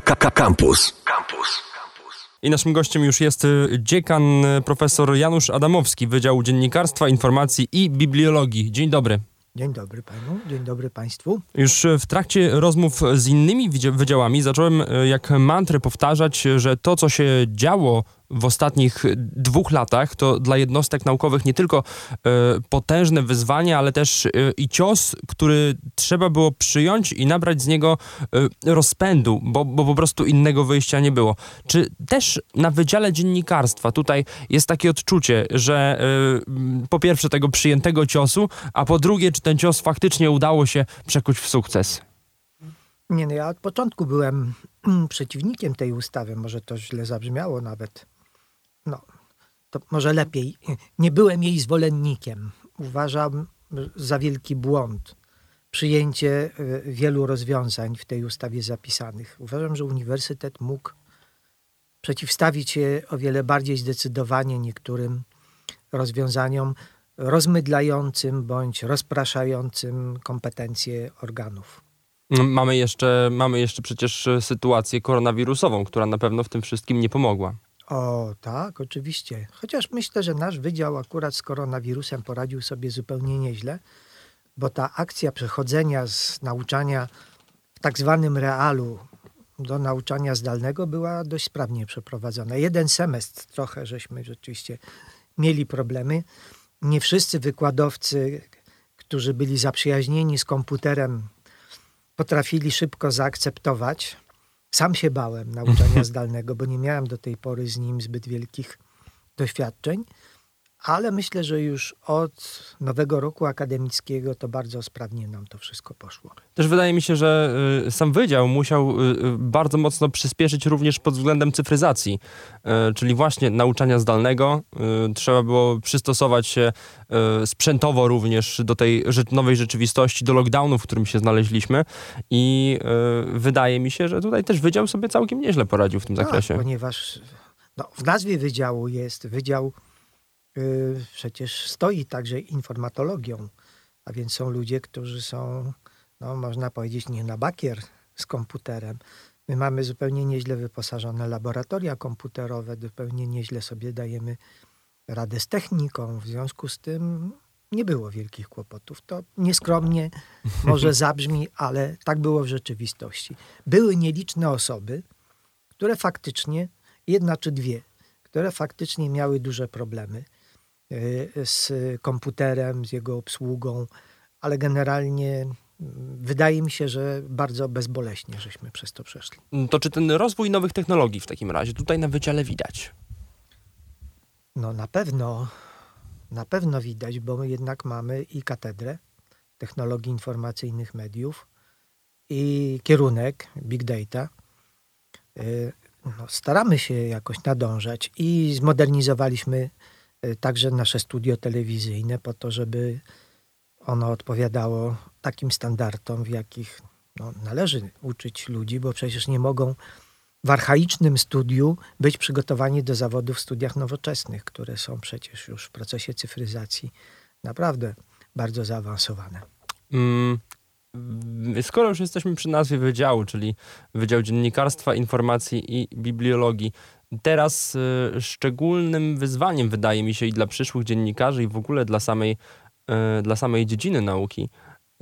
Campus. Campus. I naszym gościem już jest y, dziekan y, profesor Janusz Adamowski, Wydziału Dziennikarstwa, Informacji i Bibliologii. Dzień dobry. Dzień dobry panu, dzień dobry państwu. Już w trakcie rozmów z innymi wydziałami zacząłem y, jak mantrę powtarzać, że to, co się działo w ostatnich dwóch latach to dla jednostek naukowych nie tylko e, potężne wyzwanie, ale też e, i cios, który trzeba było przyjąć i nabrać z niego e, rozpędu, bo, bo po prostu innego wyjścia nie było. Czy też na Wydziale Dziennikarstwa tutaj jest takie odczucie, że po pierwsze tego przyjętego ciosu, a po drugie, czy ten cios faktycznie udało się przekuć w sukces? Nie, no ja od początku byłem przeciwnikiem tej ustawy, może to źle zabrzmiało nawet no, to może lepiej, nie byłem jej zwolennikiem. Uważam za wielki błąd przyjęcie e, wielu rozwiązań w tej ustawie zapisanych. Uważam, że uniwersytet mógł przeciwstawić się o wiele bardziej zdecydowanie niektórym rozwiązaniom rozmydlającym bądź rozpraszającym kompetencje organów. Mamy jeszcze, mamy jeszcze przecież sytuację koronawirusową, która na pewno w tym wszystkim nie pomogła. O, tak, oczywiście. Chociaż myślę, że nasz wydział akurat z koronawirusem poradził sobie zupełnie nieźle, bo ta akcja przechodzenia z nauczania w tak zwanym realu do nauczania zdalnego była dość sprawnie przeprowadzona. Jeden semestr trochę żeśmy rzeczywiście mieli problemy. Nie wszyscy wykładowcy, którzy byli zaprzyjaźnieni z komputerem, potrafili szybko zaakceptować sam się bałem nauczania zdalnego, bo nie miałem do tej pory z nim zbyt wielkich doświadczeń ale myślę, że już od nowego roku akademickiego to bardzo sprawnie nam to wszystko poszło. Też wydaje mi się, że y, sam wydział musiał y, y, bardzo mocno przyspieszyć również pod względem cyfryzacji, czyli właśnie nauczania zdalnego. Trzeba było przystosować się sprzętowo również do tej nowej rzeczywistości, do lockdownu, w którym się znaleźliśmy i wydaje mi się, że tutaj też wydział sobie całkiem nieźle poradził w tym tak, zakresie. Ponieważ no, w nazwie wydziału jest Wydział przecież stoi także informatologią, a więc są ludzie, którzy są, no, można powiedzieć, nie na bakier z komputerem. My mamy zupełnie nieźle wyposażone laboratoria komputerowe, zupełnie nieźle sobie dajemy radę z techniką. W związku z tym nie było wielkich kłopotów. To nieskromnie może zabrzmi, ale tak było w rzeczywistości. Były nieliczne osoby, które faktycznie, jedna czy dwie, które faktycznie miały duże problemy. Y, z komputerem, z jego obsługą, ale generalnie mm, wydaje mi się, że bardzo bezboleśnie żeśmy przez to przeszli. To czy ten rozwój nowych technologii w takim razie tutaj na wydziale widać? No na pewno, na pewno widać, bo my jednak mamy i katedrę technologii informacyjnych mediów i kierunek big data. Y, no, staramy się jakoś nadążać i zmodernizowaliśmy także nasze studio telewizyjne, po to, żeby ono odpowiadało takim standardom, w jakich no, należy uczyć ludzi, bo przecież nie mogą w archaicznym studiu być przygotowani do zawodów w studiach nowoczesnych, które są przecież już w procesie cyfryzacji naprawdę bardzo zaawansowane. Mm, skoro już jesteśmy przy nazwie wydziału, czyli Wydział Dziennikarstwa, Informacji i Bibliologii, Teraz y, szczególnym wyzwaniem, wydaje mi się, i dla przyszłych dziennikarzy, i w ogóle dla samej, y, dla samej dziedziny nauki,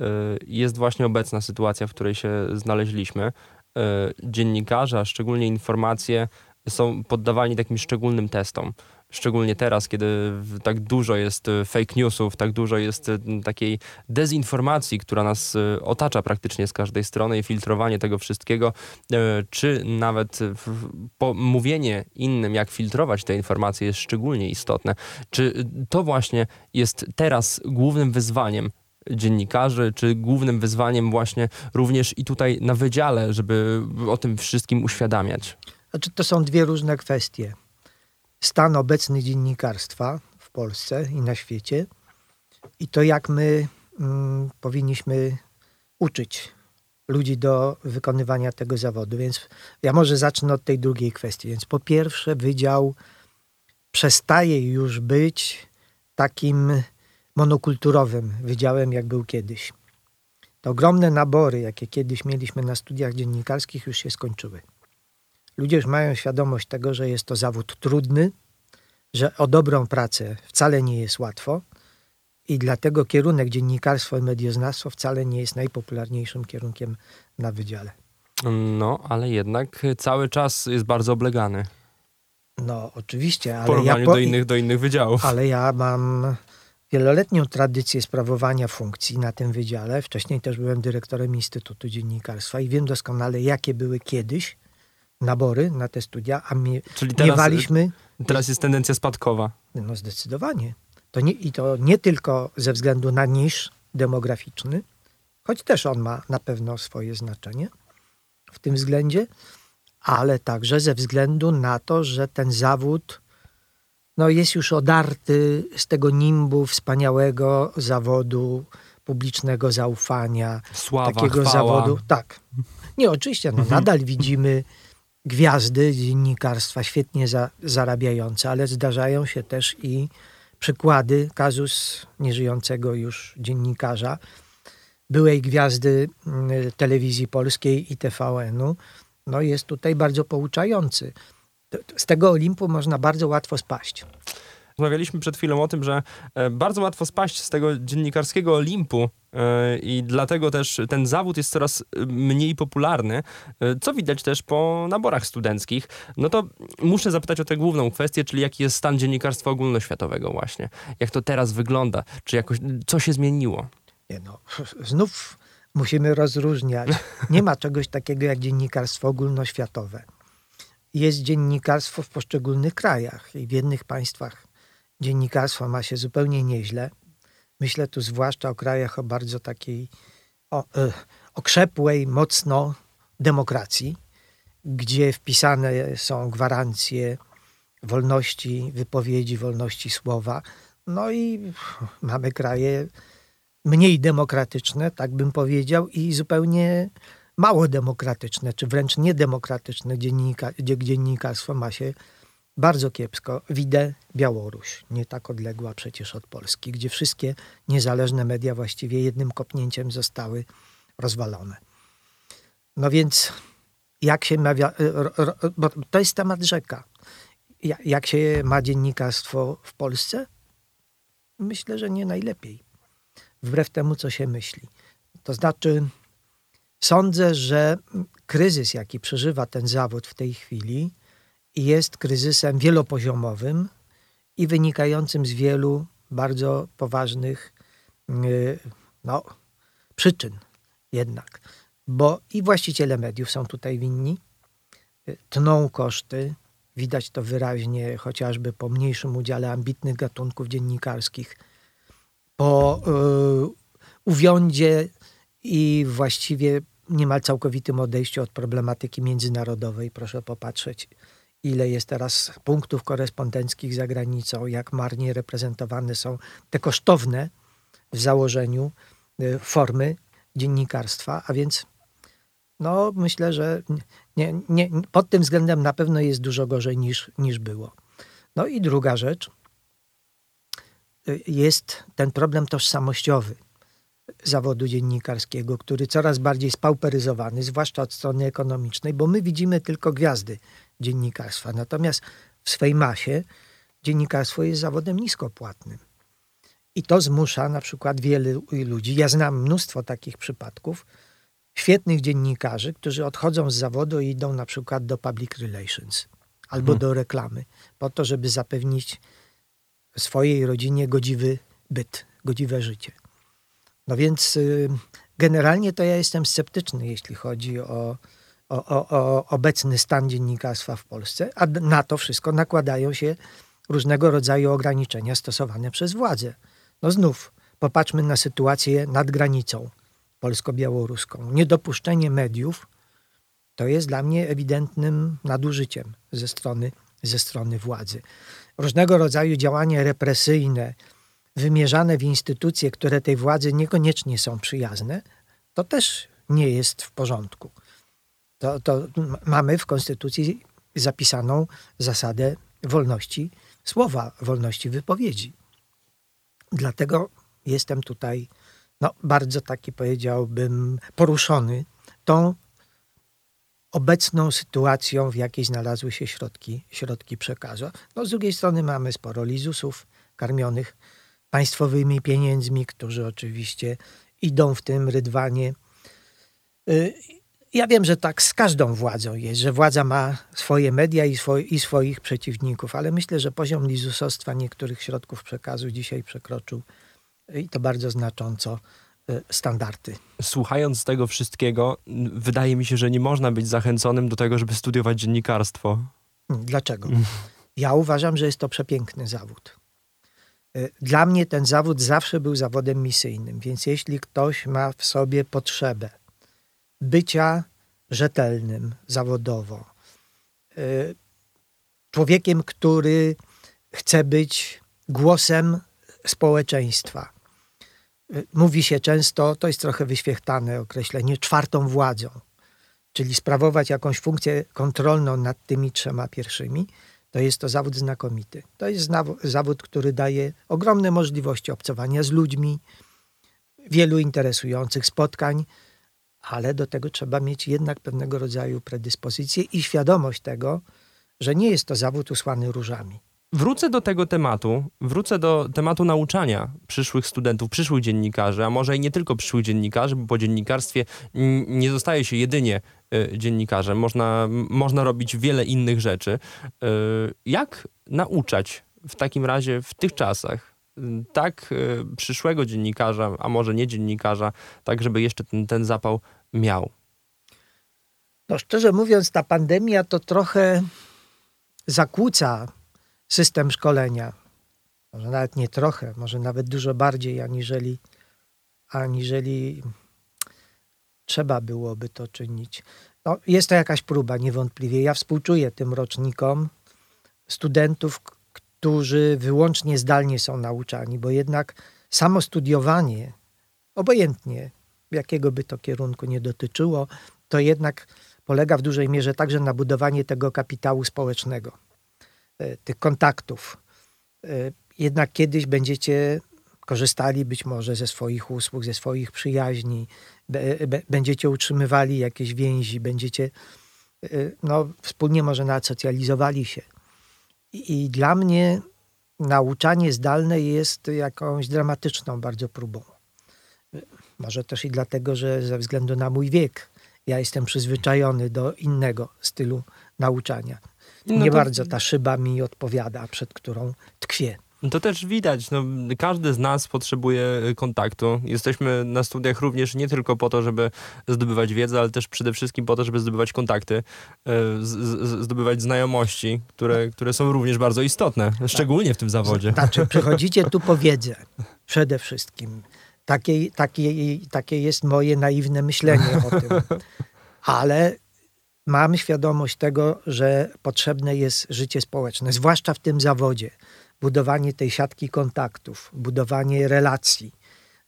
y, jest właśnie obecna sytuacja, w której się znaleźliśmy. Dziennikarze, a szczególnie informacje, są poddawani takim szczególnym testom szczególnie teraz, kiedy tak dużo jest e, fake newsów, tak dużo jest e, takiej dezinformacji, która nas e, otacza praktycznie z każdej strony i filtrowanie tego wszystkiego, czy nawet mówienie innym, jak filtrować te informacje jest szczególnie istotne. Czy to właśnie jest teraz głównym wyzwaniem dziennikarzy, czy głównym wyzwaniem właśnie również i tutaj na wydziale, żeby o tym wszystkim uświadamiać? Znaczy, to są dwie różne kwestie stan obecny dziennikarstwa w Polsce i na świecie i to, jak my mm, powinniśmy uczyć ludzi do wykonywania tego zawodu. Więc ja może zacznę od tej drugiej kwestii. Więc po pierwsze, wydział przestaje już być takim monokulturowym wydziałem, jak był kiedyś. Te ogromne nabory, jakie kiedyś mieliśmy na studiach dziennikarskich, już się skończyły. Ludzie już mają świadomość tego, że jest to zawód trudny, że o dobrą pracę wcale nie jest łatwo i dlatego kierunek dziennikarstwo i medioznawstwo wcale nie jest najpopularniejszym kierunkiem na wydziale. No, ale jednak cały czas jest bardzo oblegany. No, oczywiście, W porównaniu ja, po, do, innych, do innych wydziałów. ale ja mam wieloletnią tradycję sprawowania funkcji na tym wydziale. Wcześniej też byłem dyrektorem Instytutu Dziennikarstwa i wiem doskonale, jakie były kiedyś nabory na te studia, a mi, Czyli teraz, miewaliśmy teraz jest tendencja spadkowa. No zdecydowanie. To nie, I to nie tylko ze względu na niż demograficzny, choć też on ma na pewno swoje znaczenie w tym względzie, ale także ze względu na to, że ten zawód no, jest już odarty z tego nimbu wspaniałego zawodu publicznego zaufania, Sława, takiego chwała. zawodu. Tak. Nie, oczywiście, no, nadal widzimy gwiazdy dziennikarstwa świetnie za, zarabiające, ale zdarzają się też i przykłady, kazus nieżyjącego już dziennikarza, byłej gwiazdy mm, telewizji polskiej i TVN-u, no jest tutaj bardzo pouczający. Z tego Olimpu można bardzo łatwo spaść. Rozmawialiśmy przed chwilą o tym, że e, bardzo łatwo spaść z tego dziennikarskiego Olimpu i dlatego też ten zawód jest coraz e, mniej popularny, e, co widać też po naborach studenckich. No to muszę zapytać o tę główną kwestię, czyli jaki jest stan dziennikarstwa ogólnoświatowego właśnie. Jak to teraz wygląda? Czy jakoś, co się zmieniło? Nie no, znów musimy rozróżniać. Nie ma czegoś takiego jak dziennikarstwo ogólnoświatowe. Jest dziennikarstwo w poszczególnych krajach i w jednych państwach dziennikarstwo ma się zupełnie nieźle. Myślę tu zwłaszcza o krajach o bardzo takiej o, e, okrzepłej mocno demokracji, gdzie wpisane są gwarancje wolności wypowiedzi, wolności słowa. No i mamy kraje mniej demokratyczne, tak bym powiedział, i zupełnie mało demokratyczne, czy wręcz niedemokratyczne, dziennika, gdzie dziennikarstwo ma się bardzo kiepsko. Widzę Białoruś, nie tak odległa przecież od Polski, gdzie wszystkie niezależne media właściwie jednym kopnięciem zostały rozwalone. No więc jak się ma, ro- bo to jest temat rzeka. Ja- Jak się ma dziennikarstwo w Polsce? Myślę, że nie najlepiej wbrew temu, co się myśli. To znaczy, sądzę, że kryzys, jaki przeżywa ten zawód w tej chwili, jest kryzysem wielopoziomowym i wynikającym z wielu bardzo poważnych yy, no, przyczyn jednak. Bo i właściciele mediów są tutaj winni, yy, tną koszty, widać to wyraźnie chociażby po mniejszym udziale ambitnych gatunków dziennikarskich po y, uwiądzie i właściwie niemal całkowitym odejściu od problematyki międzynarodowej. Proszę popatrzeć, ile jest teraz punktów korespondenckich za granicą, jak marnie reprezentowane są te kosztowne w założeniu y, formy dziennikarstwa, a więc no, myślę, że nie, nie, pod tym względem na pewno jest dużo gorzej niż, niż było. No i druga rzecz, jest ten problem tożsamościowy zawodu dziennikarskiego, który coraz bardziej spauperyzowany, zwłaszcza od strony ekonomicznej, bo my widzimy tylko gwiazdy dziennikarstwa. Natomiast w swej masie dziennikarstwo jest zawodem niskopłatnym. I to zmusza na przykład wielu ludzi. Ja znam mnóstwo takich przypadków, świetnych dziennikarzy, którzy odchodzą z zawodu i idą na przykład do public relations albo Mhm. do reklamy, po to, żeby zapewnić swojej rodzinie godziwy byt, godziwe życie. No więc y, generalnie to ja jestem sceptyczny, jeśli chodzi o, o, o, o obecny stan dziennikarstwa w Polsce, a na to wszystko nakładają się różnego rodzaju ograniczenia stosowane przez władze. No znów, popatrzmy na sytuację nad granicą polsko-białoruską. Niedopuszczenie mediów to jest dla mnie ewidentnym nadużyciem ze strony, ze strony władzy. Różnego rodzaju działania represyjne, wymierzane w instytucje, które tej władzy niekoniecznie są przyjazne, to też nie jest w porządku. To, to mamy w Konstytucji zapisaną zasadę wolności słowa, wolności wypowiedzi. Dlatego jestem tutaj no, bardzo taki, powiedziałbym, poruszony tą obecną sytuacją, w jakiej znalazły się środki, środki przekazu. No, z drugiej strony mamy sporo lizusów karmionych państwowymi pieniędzmi, którzy oczywiście idą w tym rydwanie. Y, ja wiem, że tak z każdą władzą jest, że władza ma swoje media i, i swoich przeciwników, ale myślę, że poziom lizusostwa niektórych środków przekazu dzisiaj przekroczył i to bardzo znacząco y, standardy. Słuchając tego wszystkiego, wydaje mi się, że nie można być zachęconym do tego, żeby studiować dziennikarstwo. Hmm, dlaczego? Ja uważam, że jest to przepiękny zawód. Y, dla mnie ten zawód zawsze był zawodem misyjnym, więc jeśli ktoś ma w sobie potrzebę bycia rzetelnym zawodowo, y, człowiekiem, który chce być głosem społeczeństwa. Y, mówi się często, to jest trochę wyświechtane określenie, czwartą władzą, czyli sprawować jakąś funkcję kontrolną nad tymi trzema pierwszymi to jest to zawód znakomity. To jest zawód, który daje ogromne możliwości obcowania z ludźmi, wielu interesujących spotkań, ale do tego trzeba mieć jednak pewnego rodzaju predyspozycję i świadomość tego, że nie jest to zawód usłany różami. Wrócę do tego tematu, wrócę do tematu nauczania przyszłych studentów, przyszłych dziennikarzy, a może i nie tylko przyszłych dziennikarzy, bo po dziennikarstwie nie zostaje się jedynie y, dziennikarzem, można, można robić wiele innych rzeczy. Y, jak nauczać w takim razie w tych czasach y, tak przyszłego dziennikarza, a może nie dziennikarza, tak żeby jeszcze ten, ten zapał miał? No szczerze mówiąc, ta pandemia to trochę zakłóca system szkolenia. Może nawet nie trochę, może nawet dużo bardziej, aniżeli, aniżeli trzeba byłoby to czynić. No, jest to jakaś próba, niewątpliwie. Ja współczuję tym rocznikom studentów, którzy wyłącznie zdalnie są nauczani, bo jednak samo studiowanie, obojętnie jakiego by to kierunku nie dotyczyło, to jednak polega w dużej mierze także na budowaniu tego kapitału społecznego. E, tych kontaktów. E, jednak kiedyś będziecie korzystali być może ze swoich usług, ze swoich przyjaźni, będziecie utrzymywali jakieś więzi, będziecie e, no, wspólnie może nawet socjalizowali się. I, I dla mnie nauczanie zdalne jest jakąś dramatyczną bardzo próbą. Może też i dlatego, że ze względu na mój wiek ja jestem przyzwyczajony do innego stylu nauczania. No nie to... bardzo ta szyba mi odpowiada, przed którą tkwię. To też widać, no, każdy z nas potrzebuje kontaktu. Jesteśmy na studiach również nie tylko po to, żeby zdobywać wiedzę, ale też przede wszystkim po to, żeby zdobywać kontakty, z, zdobywać znajomości, które, które są również bardzo istotne, szczególnie w tym zawodzie. Znaczy, przychodzicie tu po wiedzę przede wszystkim. Takie, takie, takie jest moje naiwne myślenie o tym. Ale Mamy świadomość tego, że potrzebne jest życie społeczne, zwłaszcza w tym zawodzie. Budowanie tej siatki kontaktów, budowanie relacji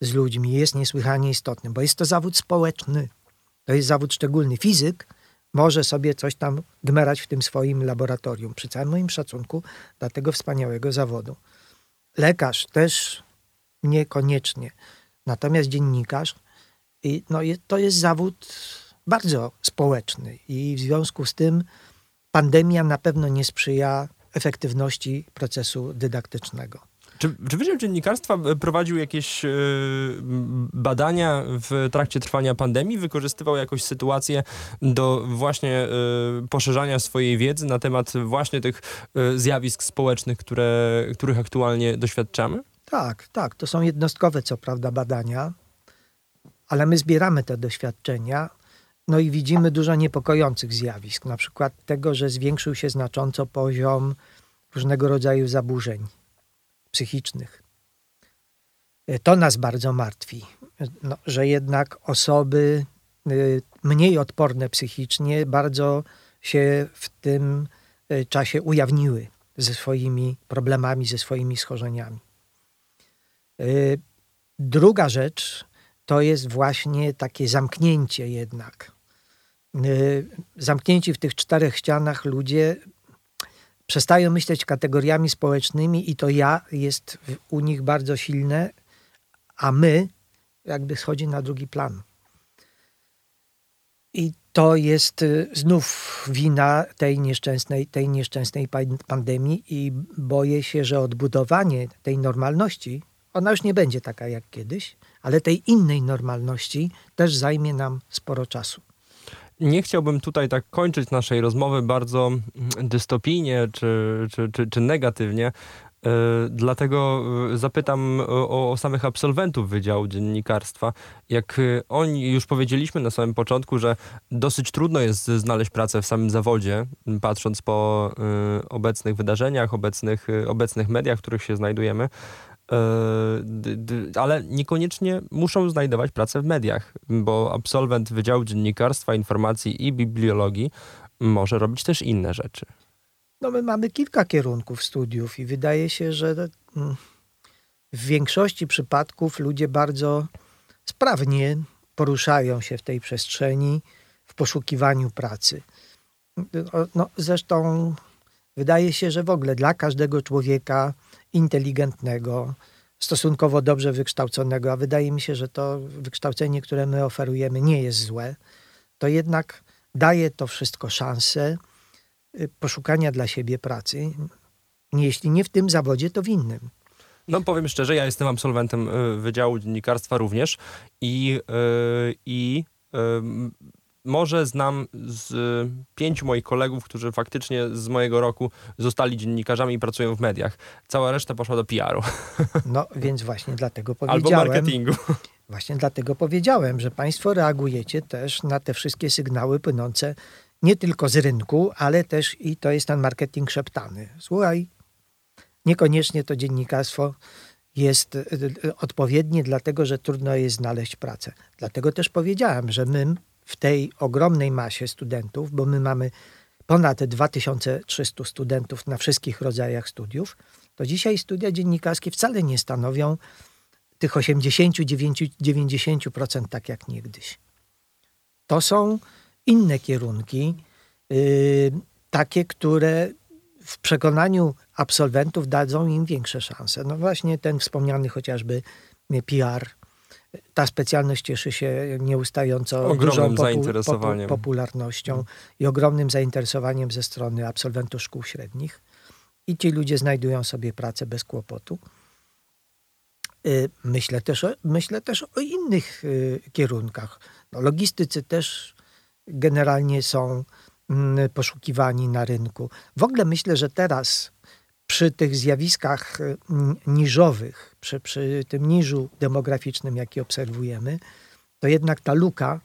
z ludźmi jest niesłychanie istotne, bo jest to zawód społeczny. To jest zawód szczególny. Fizyk może sobie coś tam gmerać w tym swoim laboratorium, przy całym moim szacunku dla tego wspaniałego zawodu. Lekarz też niekoniecznie. Natomiast dziennikarz, no, to jest zawód bardzo społeczny i w związku z tym pandemia na pewno nie sprzyja efektywności procesu dydaktycznego. Czy, czy Wydział Dziennikarstwa prowadził jakieś yy, badania w trakcie trwania pandemii? Wykorzystywał jakąś sytuację do właśnie yy, poszerzania swojej wiedzy na temat właśnie tych yy, zjawisk społecznych, które, których aktualnie doświadczamy? Tak, tak. To są jednostkowe, co prawda, badania, ale my zbieramy te doświadczenia no i widzimy dużo niepokojących zjawisk, na przykład tego, że zwiększył się znacząco poziom różnego rodzaju zaburzeń psychicznych. To nas bardzo martwi, no, że jednak osoby y, mniej odporne psychicznie bardzo się w tym y, czasie ujawniły ze swoimi problemami, ze swoimi schorzeniami. Y, druga rzecz to jest właśnie takie zamknięcie jednak Y, zamknięci w tych czterech ścianach ludzie przestają myśleć kategoriami społecznymi i to ja jest u nich bardzo silne, a my jakby schodzi na drugi plan. I to jest y, znów wina tej nieszczęsnej, tej nieszczęsnej pandemii i boję się, że odbudowanie tej normalności, ona już nie będzie taka jak kiedyś, ale tej innej normalności też zajmie nam sporo czasu. Nie chciałbym tutaj tak kończyć naszej rozmowy bardzo mm, dystopijnie czy, czy, czy, czy negatywnie, E, dlatego e, zapytam o, o, samych absolwentów Wydziału Dziennikarstwa. Jak e, oni, już powiedzieliśmy na samym początku, że dosyć trudno jest znaleźć pracę w samym zawodzie, patrząc po obecnych wydarzeniach, obecnych, obecnych mediach, w których się znajdujemy, ale niekoniecznie muszą znajdować pracę w mediach, bo absolwent Wydziału Dziennikarstwa, Informacji i Bibliologii może robić też inne rzeczy. No my mamy kilka kierunków studiów i wydaje się, że mm, w większości przypadków ludzie bardzo sprawnie poruszają się w tej przestrzeni w poszukiwaniu pracy. No, zresztą wydaje się, że w ogóle dla każdego człowieka inteligentnego, stosunkowo dobrze wykształconego, a wydaje mi się, że to wykształcenie, które my oferujemy, nie jest złe, to jednak daje to wszystko szansę Y, poszukania dla siebie pracy, jeśli nie w tym zawodzie, to w innym. No powiem szczerze, ja jestem absolwentem y, Wydziału Dziennikarstwa również i, y, i może znam z pięciu moich kolegów, którzy faktycznie z mojego roku zostali dziennikarzami i pracują w mediach. Cała reszta poszła do PR-u. No więc właśnie dlatego powiedziałem. Albo marketingu. Właśnie dlatego powiedziałem, że Państwo reagujecie też na te wszystkie sygnały płynące nie tylko z rynku, ale też i to jest ten marketing szeptany. Słuchaj, niekoniecznie to dziennikarstwo jest y, y, odpowiednie, dlatego że trudno jest znaleźć pracę. Dlatego też powiedziałem, że my w tej ogromnej masie studentów, bo my mamy ponad 2300 studentów na wszystkich rodzajach studiów, to dzisiaj studia dziennikarskie wcale nie stanowią tych 80-90% tak jak niegdyś. To są inne kierunki, yy, takie, które w przekonaniu absolwentów dadzą im większe szanse. No właśnie ten wspomniany chociażby PR. Ta specjalność cieszy się nieustająco ogromnym dużą zainteresowaniem. Popu popularnością i ogromnym zainteresowaniem ze strony absolwentów szkół średnich. I ci ludzie znajdują sobie pracę bez kłopotu. Yy, myślę też o, myślę też o innych yy, kierunkach. No, logistycy też generalnie są mm, poszukiwani na rynku. W ogóle myślę, że teraz przy tych zjawiskach mm, niżowych, przy, przy tym niżu demograficznym, jaki obserwujemy, to jednak ta luka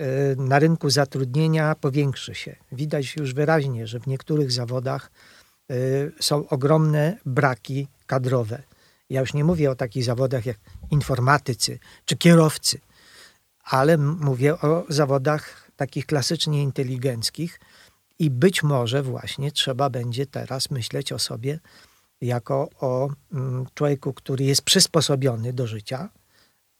y, na rynku zatrudnienia powiększy się. Widać już wyraźnie, że w niektórych zawodach y, są ogromne braki kadrowe. Ja już nie mówię o takich zawodach jak informatycy czy kierowcy, ale mówię o zawodach takich klasycznie inteligenckich i być może właśnie trzeba będzie teraz myśleć o sobie jako o mm, człowieku, który jest przysposobiony do życia,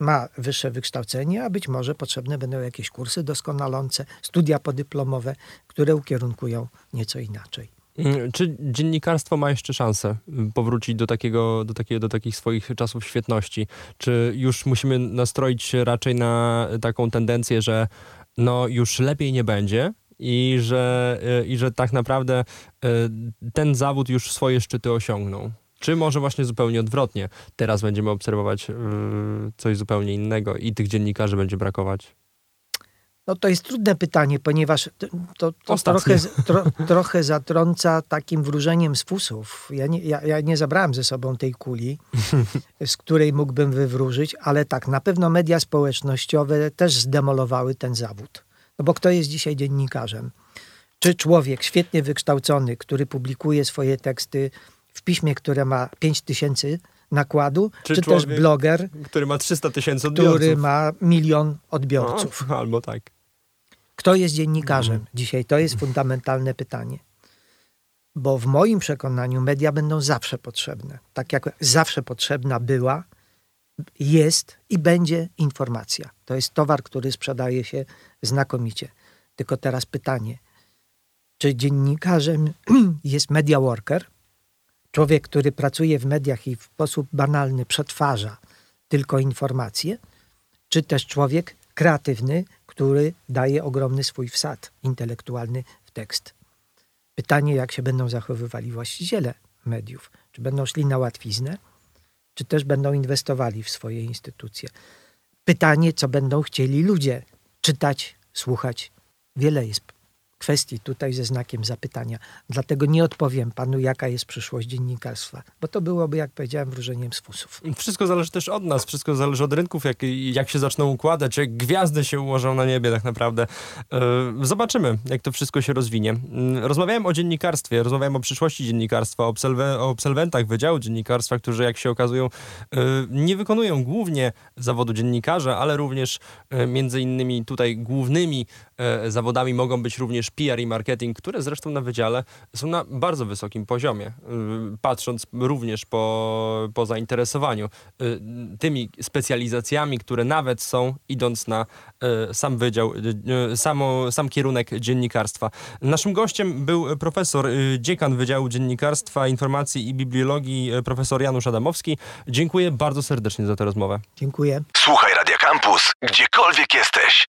ma wyższe wykształcenie, a być może potrzebne będą jakieś kursy doskonalące, studia podyplomowe, które ukierunkują nieco inaczej. Mm, czy dziennikarstwo ma jeszcze szansę powrócić do, takiego, do, takiego, do takich swoich czasów świetności? Czy już musimy nastroić się raczej na taką tendencję, że no już lepiej nie będzie i że, e, i że tak naprawdę e, ten zawód już swoje szczyty osiągnął. Czy może właśnie zupełnie odwrotnie? Teraz będziemy obserwować e, coś zupełnie innego i tych dziennikarzy będzie brakować? No to jest trudne pytanie, ponieważ to, to trochę, tro, trochę zatrąca takim wróżeniem z fusów. Ja nie, ja, ja nie zabrałem ze sobą tej kuli, z której mógłbym wywróżyć, ale tak, na pewno media społecznościowe też zdemolowały ten zawód. No bo kto jest dzisiaj dziennikarzem? Czy człowiek świetnie wykształcony, który publikuje swoje teksty w piśmie, które ma 5 tysięcy nakładu, czy, czy też bloger, który ma 300 tysięcy odbiorców. Który ma milion odbiorców. No, albo tak. Kto jest dziennikarzem mhm. dzisiaj? To jest fundamentalne pytanie. Bo w moim przekonaniu media będą zawsze potrzebne. Tak jak zawsze potrzebna była, jest i będzie informacja. To jest towar, który sprzedaje się znakomicie. Tylko teraz pytanie, czy dziennikarzem jest media worker, człowiek, który pracuje w mediach i w sposób banalny przetwarza tylko informacje, czy też człowiek kreatywny, który daje ogromny swój wsad intelektualny w tekst. Pytanie, jak się będą zachowywali właściciele mediów. Czy będą szli na łatwiznę, czy też będą inwestowali w swoje instytucje. Pytanie, co będą chcieli ludzie czytać, słuchać. Wiele jest kwestii tutaj ze znakiem zapytania. Dlatego nie odpowiem panu, jaka jest przyszłość dziennikarstwa, bo to byłoby, jak powiedziałem, wróżeniem z fusów. Wszystko zależy też od nas, wszystko zależy od rynków, jak, jak się zaczną układać, jak gwiazdy się ułożą na niebie tak naprawdę. Yy, zobaczymy, jak to wszystko się rozwinie. Yy, rozmawiałem o dziennikarstwie, rozmawiałem o przyszłości dziennikarstwa, o, o absolwentach Wydziału Dziennikarstwa, którzy jak się okazują yy, nie wykonują głównie zawodu dziennikarza, ale również między innymi tutaj głównymi zawodami mogą być również PR i marketing, które zresztą na wydziale są na bardzo wysokim poziomie, y, patrząc również po, po zainteresowaniu y, tymi specjalizacjami, które nawet są idąc na y, sam wydział, samo, sam kierunek dziennikarstwa. Naszym gościem był profesor, dziekan Wydziału Dziennikarstwa, Informacji i Bibliologii, profesor Janusz Adamowski. Dziękuję bardzo serdecznie za tę rozmowę. Dziękuję. Słuchaj Radio Campus, gdziekolwiek jesteś.